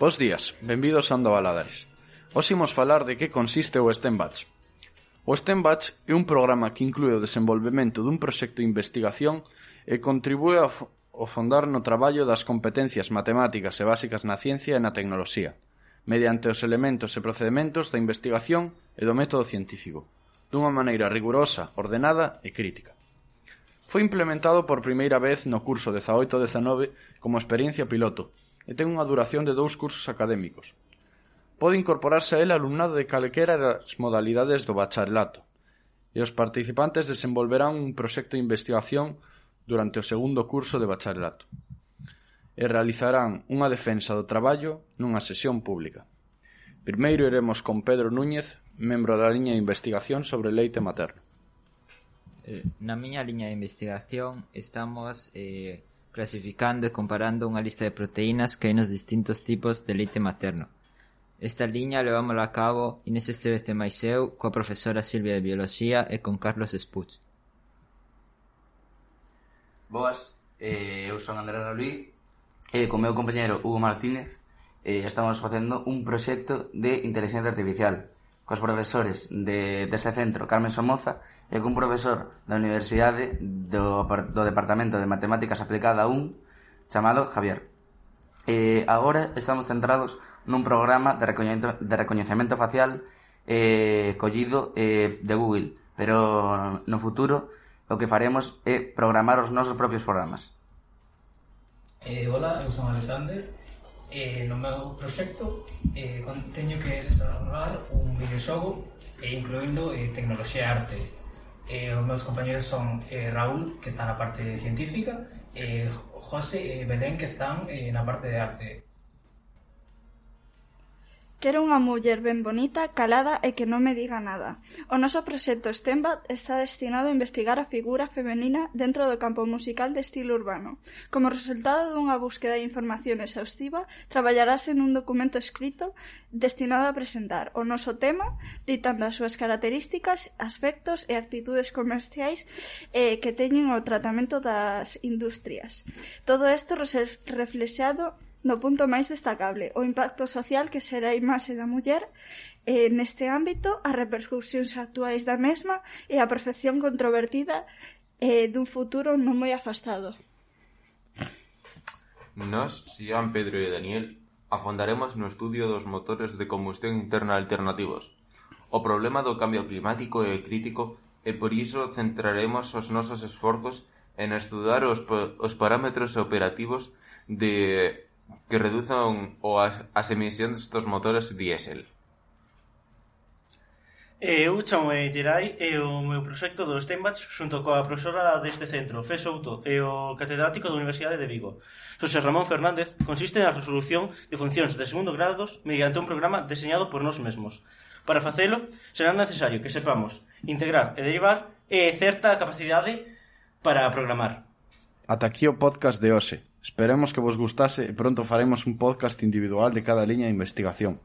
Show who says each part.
Speaker 1: Bos días, benvidos a Ando Baladares. Hoxe imos falar de que consiste o STEM Batch. O STEM Batch é un programa que inclúe o desenvolvemento dun proxecto de investigación e contribúe ao fondar no traballo das competencias matemáticas e básicas na ciencia e na tecnoloxía, mediante os elementos e procedementos da investigación e do método científico, dunha maneira rigurosa, ordenada e crítica. Foi implementado por primeira vez no curso 18-19 como experiencia piloto, e ten unha duración de dous cursos académicos. Pode incorporarse a ela alumnado de calquera das modalidades do bacharelato e os participantes desenvolverán un proxecto de investigación durante o segundo curso de bacharelato e realizarán unha defensa do traballo nunha sesión pública. Primeiro iremos con Pedro Núñez, membro da liña de investigación sobre leite materno.
Speaker 2: Eh, na miña liña de investigación estamos eh, clasificando e comparando unha lista de proteínas que hai nos distintos tipos de leite materno. Esta liña levámola a cabo Inés Estevez e máis eu coa profesora Silvia de Bioloxía e con Carlos Espuch.
Speaker 3: Boas, eh, eu son Andrés Raluí e eh, co meu compañero Hugo Martínez eh, estamos facendo un proxecto de inteligencia artificial cos profesores de, deste centro, Carmen Somoza, e cun profesor da Universidade do, do Departamento de Matemáticas Aplicada 1, chamado Javier. E agora estamos centrados nun programa de recoñecemento, de recoñecemento facial eh, collido eh, de Google, pero no futuro o que faremos é programar os nosos propios programas.
Speaker 4: Eh, hola, eu son Alexander eh, no meu proxecto eh, teño que desarrollar un videoxogo e incluindo eh, tecnoloxía e arte. Eh, os meus compañeros son eh, Raúl, que está na parte científica, e eh, José e eh, Belén, que están eh, na parte de arte.
Speaker 5: Quero unha muller ben bonita, calada e que non me diga nada. O noso proxecto Stembat está destinado a investigar a figura femenina dentro do campo musical de estilo urbano. Como resultado dunha búsqueda de información exhaustiva, traballarase nun documento escrito destinado a presentar o noso tema, ditando as súas características, aspectos e actitudes comerciais eh, que teñen o tratamento das industrias. Todo isto reflexado No punto máis destacable, o impacto social que será a imaxe da muller eh, neste ámbito, as repercusións actuais da mesma e a perfección controvertida eh, dun futuro non moi afastado.
Speaker 6: Nos, Sian, Pedro e Daniel, afondaremos no estudio dos motores de combustión interna alternativos. O problema do cambio climático é crítico e por iso centraremos os nosos esforzos en estudar os, os parámetros operativos de que reduzan o as emisións dos motores diésel.
Speaker 7: Eu chamome Gerai e o meu proxecto do STEMBATS xunto coa profesora deste centro, Fe Souto, e o catedrático da Universidade de Vigo, Xosé Ramón Fernández, consiste na resolución de funcións de segundo grados mediante un programa deseñado por nós mesmos. Para facelo, será necesario que sepamos integrar e derivar e certa capacidade para programar.
Speaker 1: Ata aquí o podcast de hoxe. Esperemos que vos gustase e pronto faremos un podcast individual de cada liña de investigación.